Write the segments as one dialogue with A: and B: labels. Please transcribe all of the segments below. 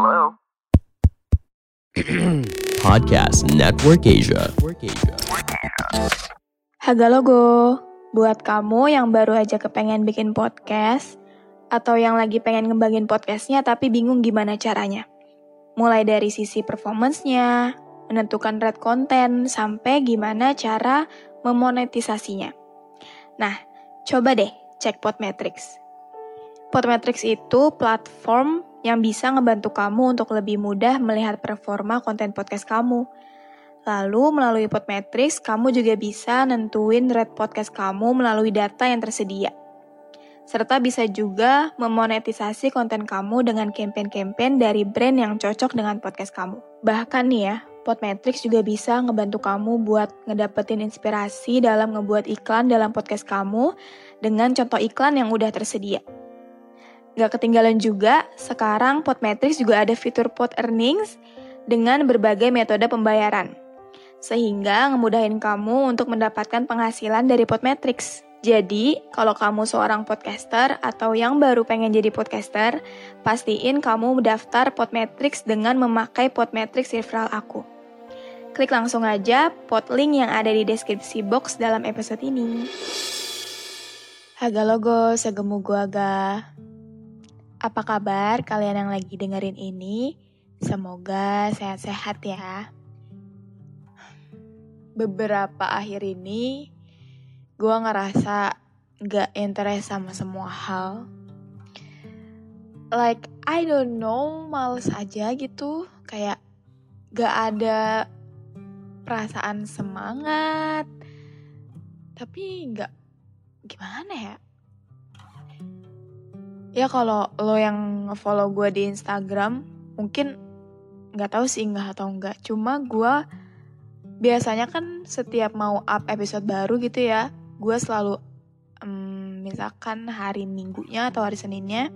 A: Hello?
B: Podcast Network Asia.
C: Haga logo, buat kamu yang baru aja kepengen bikin podcast, atau yang lagi pengen ngembangin podcastnya tapi bingung gimana caranya. Mulai dari sisi performance-nya, menentukan red konten, sampai gimana cara memonetisasinya. Nah, coba deh cek Podmetrics. Podmetrics itu platform yang bisa ngebantu kamu untuk lebih mudah melihat performa konten podcast kamu. Lalu melalui Podmetrics, kamu juga bisa nentuin rate podcast kamu melalui data yang tersedia. Serta bisa juga memonetisasi konten kamu dengan campaign-campaign dari brand yang cocok dengan podcast kamu. Bahkan nih ya, Podmetrics juga bisa ngebantu kamu buat ngedapetin inspirasi dalam ngebuat iklan dalam podcast kamu dengan contoh iklan yang udah tersedia. Gak ketinggalan juga, sekarang Podmetrics juga ada fitur Pod Earnings dengan berbagai metode pembayaran. Sehingga ngemudahin kamu untuk mendapatkan penghasilan dari Podmetrics. Jadi, kalau kamu seorang podcaster atau yang baru pengen jadi podcaster, pastiin kamu mendaftar Podmetrics dengan memakai Podmetrics referral aku. Klik langsung aja pot link yang ada di deskripsi box dalam episode ini. Haga logo, segemu gua aga. Apa kabar kalian yang lagi dengerin ini? Semoga sehat-sehat ya. Beberapa akhir ini, gue ngerasa gak interest sama semua hal. Like, I don't know, males aja gitu. Kayak gak ada perasaan semangat. Tapi gak, gimana ya? Ya kalau lo yang follow gue di Instagram, mungkin gak tahu sih nggak atau enggak. Cuma gue biasanya kan setiap mau up episode baru gitu ya, gue selalu um, misalkan hari minggunya atau hari seninnya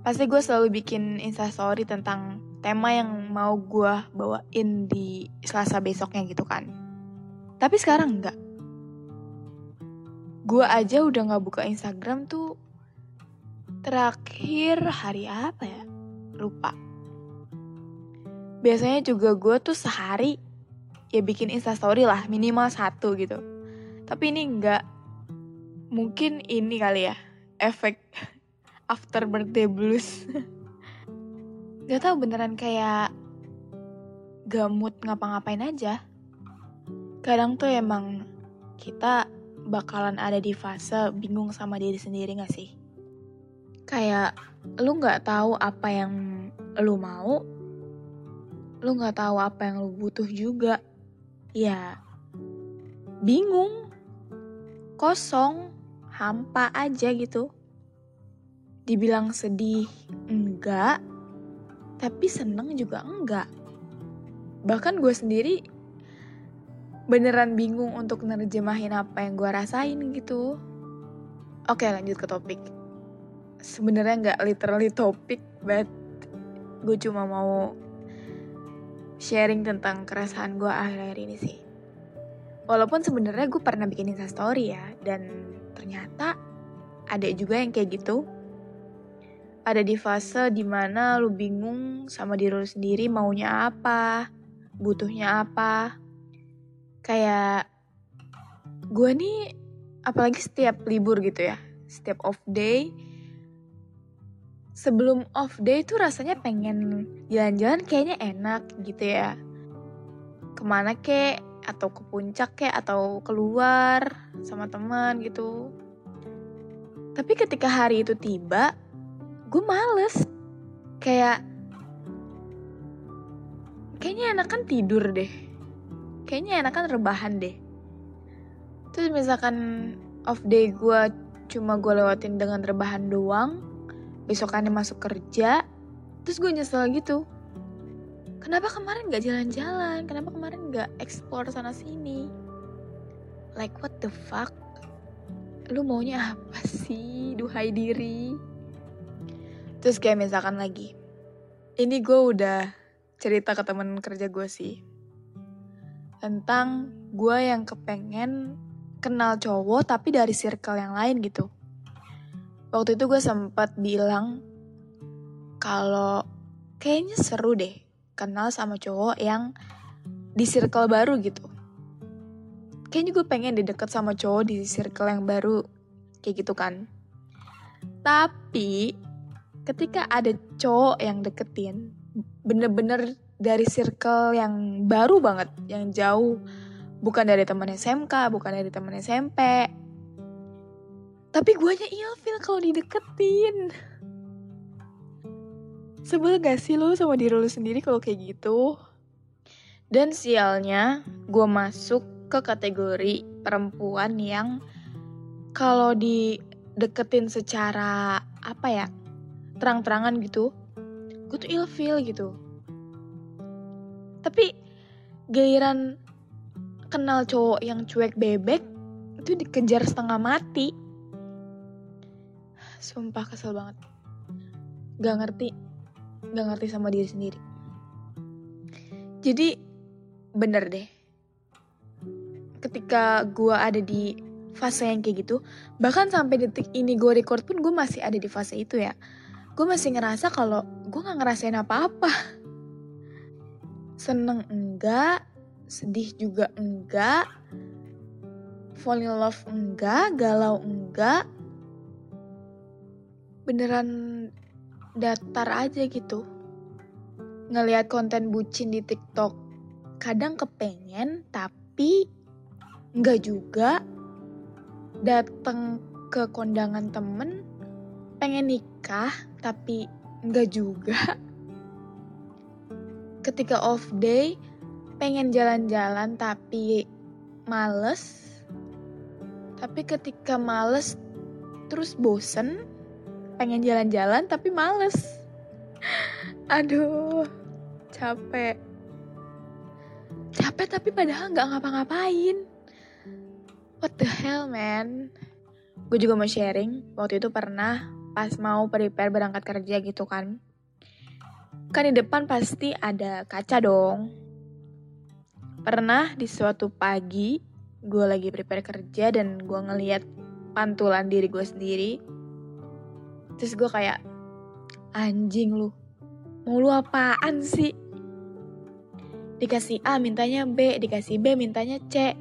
C: pasti gue selalu bikin instastory tentang tema yang mau gue bawain di selasa besoknya gitu kan tapi sekarang enggak gue aja udah nggak buka instagram tuh terakhir hari apa ya? Lupa. Biasanya juga gue tuh sehari ya bikin instastory lah minimal satu gitu. Tapi ini enggak. Mungkin ini kali ya efek after birthday blues. Gak tau beneran kayak gamut ngapa-ngapain aja. Kadang tuh emang kita bakalan ada di fase bingung sama diri sendiri gak sih kayak lu nggak tahu apa yang lu mau lu nggak tahu apa yang lu butuh juga ya bingung kosong, hampa aja gitu. Dibilang sedih, enggak. Tapi seneng juga enggak. Bahkan gue sendiri beneran bingung untuk nerjemahin apa yang gue rasain gitu. Oke lanjut ke topik. Sebenarnya nggak literally topik, but gue cuma mau sharing tentang keresahan gue akhir-akhir ini sih. Walaupun sebenarnya gue pernah bikin instastory ya, dan ternyata ada juga yang kayak gitu. Ada di fase di mana lu bingung sama diri lu sendiri maunya apa, butuhnya apa. Kayak gue nih, apalagi setiap libur gitu ya, setiap off day, sebelum off day tuh rasanya pengen jalan-jalan kayaknya enak gitu ya. Ke mana kek, atau ke puncak kayak atau keluar sama teman gitu. Tapi ketika hari itu tiba, gue males. Kayak kayaknya enakan tidur deh. Kayaknya enakan rebahan deh. Terus misalkan off day gue cuma gue lewatin dengan rebahan doang, besokannya masuk kerja, terus gue nyesel gitu. Kenapa kemarin gak jalan-jalan? Kenapa kemarin gak explore sana sini? Like what the fuck? Lu maunya apa sih? Duhai diri. Terus kayak misalkan lagi. Ini gue udah cerita ke temen kerja gue sih. Tentang gue yang kepengen kenal cowok tapi dari circle yang lain gitu. Waktu itu gue sempat bilang kalau kayaknya seru deh kenal sama cowok yang di circle baru gitu. Kayaknya gue pengen dideket sama cowok di circle yang baru kayak gitu kan. Tapi ketika ada cowok yang deketin, bener-bener dari circle yang baru banget, yang jauh, bukan dari teman SMK, bukan dari teman SMP. Tapi guanya ilfil kalau dideketin. Sebel gak sih lu sama diri lu sendiri kalau kayak gitu? Dan sialnya, gue masuk ke kategori perempuan yang kalau dideketin secara apa ya terang-terangan gitu, gue tuh ilfil gitu. Tapi giliran kenal cowok yang cuek bebek itu dikejar setengah mati. Sumpah kesel banget. Gak ngerti, gak ngerti sama diri sendiri. Jadi bener deh. Ketika gue ada di fase yang kayak gitu, bahkan sampai detik ini gue record pun gue masih ada di fase itu ya. Gue masih ngerasa kalau gue gak ngerasain apa-apa. Seneng enggak, sedih juga enggak, fall in love enggak, galau enggak, beneran datar aja gitu. Ngelihat konten bucin di TikTok, kadang kepengen tapi enggak juga. Datang ke kondangan temen, pengen nikah tapi enggak juga. Ketika off day, pengen jalan-jalan tapi males. Tapi ketika males terus bosen, pengen jalan-jalan tapi males. Aduh, capek. Capek tapi padahal nggak ngapa-ngapain. What the hell, man? Gue juga mau sharing, waktu itu pernah pas mau prepare berangkat kerja gitu kan. Kan di depan pasti ada kaca dong. Pernah di suatu pagi, gue lagi prepare kerja dan gue ngeliat pantulan diri gue sendiri. Terus gue kayak, anjing lu, mau lu apaan sih? Dikasih A mintanya B, dikasih B mintanya C.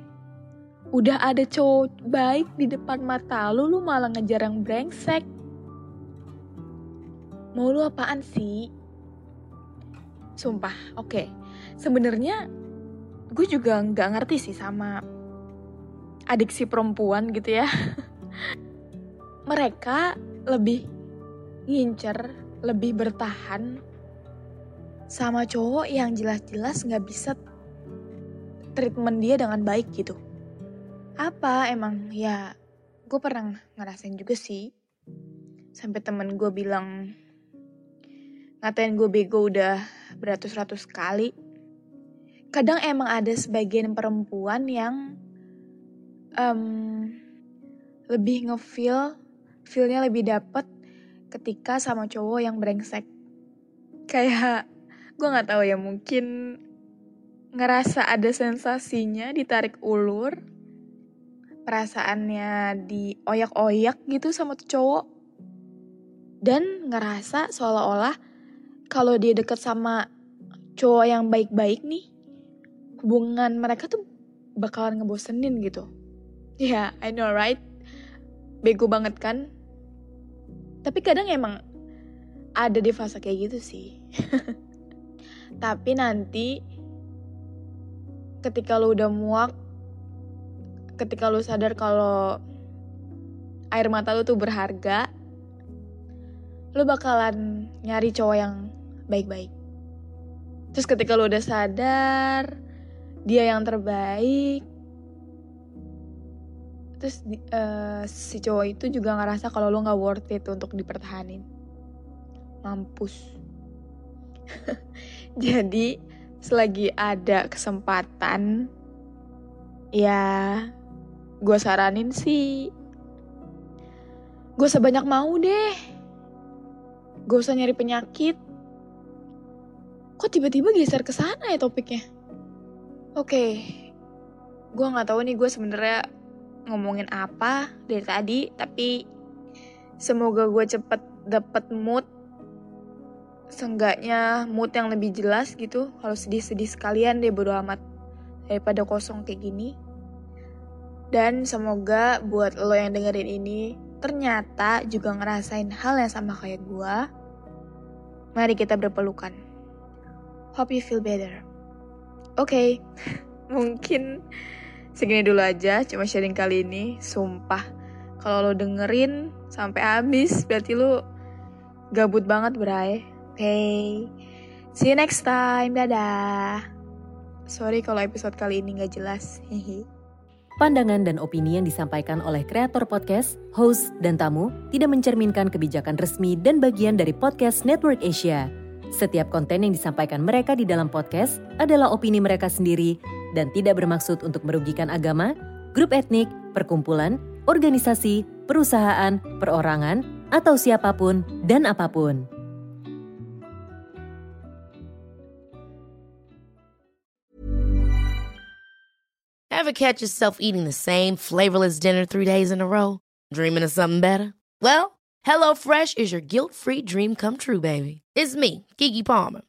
C: Udah ada cowok baik di depan mata lu, lu malah ngejar yang brengsek. Mau lu apaan sih? Sumpah, oke. Okay. Sebenarnya gue juga nggak ngerti sih sama adiksi perempuan gitu ya. Mereka lebih ngincer, lebih bertahan sama cowok yang jelas-jelas nggak bisa treatment dia dengan baik gitu. Apa emang ya gue pernah ngerasain juga sih. Sampai temen gue bilang ngatain gue bego udah beratus-ratus kali. Kadang emang ada sebagian perempuan yang um, lebih ngefeel, feelnya lebih dapet ketika sama cowok yang brengsek. Kayak gue nggak tahu ya mungkin ngerasa ada sensasinya ditarik ulur, perasaannya dioyak-oyak gitu sama cowok, dan ngerasa seolah-olah kalau dia deket sama cowok yang baik-baik nih, hubungan mereka tuh bakalan ngebosenin gitu. Ya, yeah, I know right? Bego banget kan? Tapi kadang emang ada di fase kayak gitu sih. Tapi nanti ketika lu udah muak, ketika lu sadar kalau air mata lu tuh berharga, lu bakalan nyari cowok yang baik-baik. Terus ketika lu udah sadar, dia yang terbaik, terus uh, si cowok itu juga ngerasa kalau lo nggak worth it untuk dipertahanin. Mampus. Jadi selagi ada kesempatan ya gue saranin sih gue sebanyak mau deh. Gue usah nyari penyakit. Kok tiba-tiba geser ke sana ya topiknya? Oke okay. gue nggak tahu nih gue sebenarnya ngomongin apa dari tadi, tapi semoga gue cepet dapet mood. Seenggaknya mood yang lebih jelas gitu. Kalau sedih-sedih sekalian deh bodo amat daripada kosong kayak gini. Dan semoga buat lo yang dengerin ini ternyata juga ngerasain hal yang sama kayak gue. Mari kita berpelukan. Hope you feel better. Oke, okay. mungkin Segini dulu aja, cuma sharing kali ini. Sumpah, kalau lo dengerin sampai habis, berarti lo gabut banget, Bray. Okay. see you next time. Dadah. Sorry kalau episode kali ini gak jelas. Hehe.
A: Pandangan dan opini yang disampaikan oleh kreator podcast, host, dan tamu tidak mencerminkan kebijakan resmi dan bagian dari podcast Network Asia. Setiap konten yang disampaikan mereka di dalam podcast adalah opini mereka sendiri dan tidak bermaksud untuk merugikan agama, grup etnik, perkumpulan, organisasi, perusahaan, perorangan, atau siapa pun dan apa pun.
D: Ever catch yourself eating the same flavorless dinner three days in a row? Dreaming of something better? Well, HelloFresh is your guilt-free dream come true, baby. It's me, Kiki Palmer.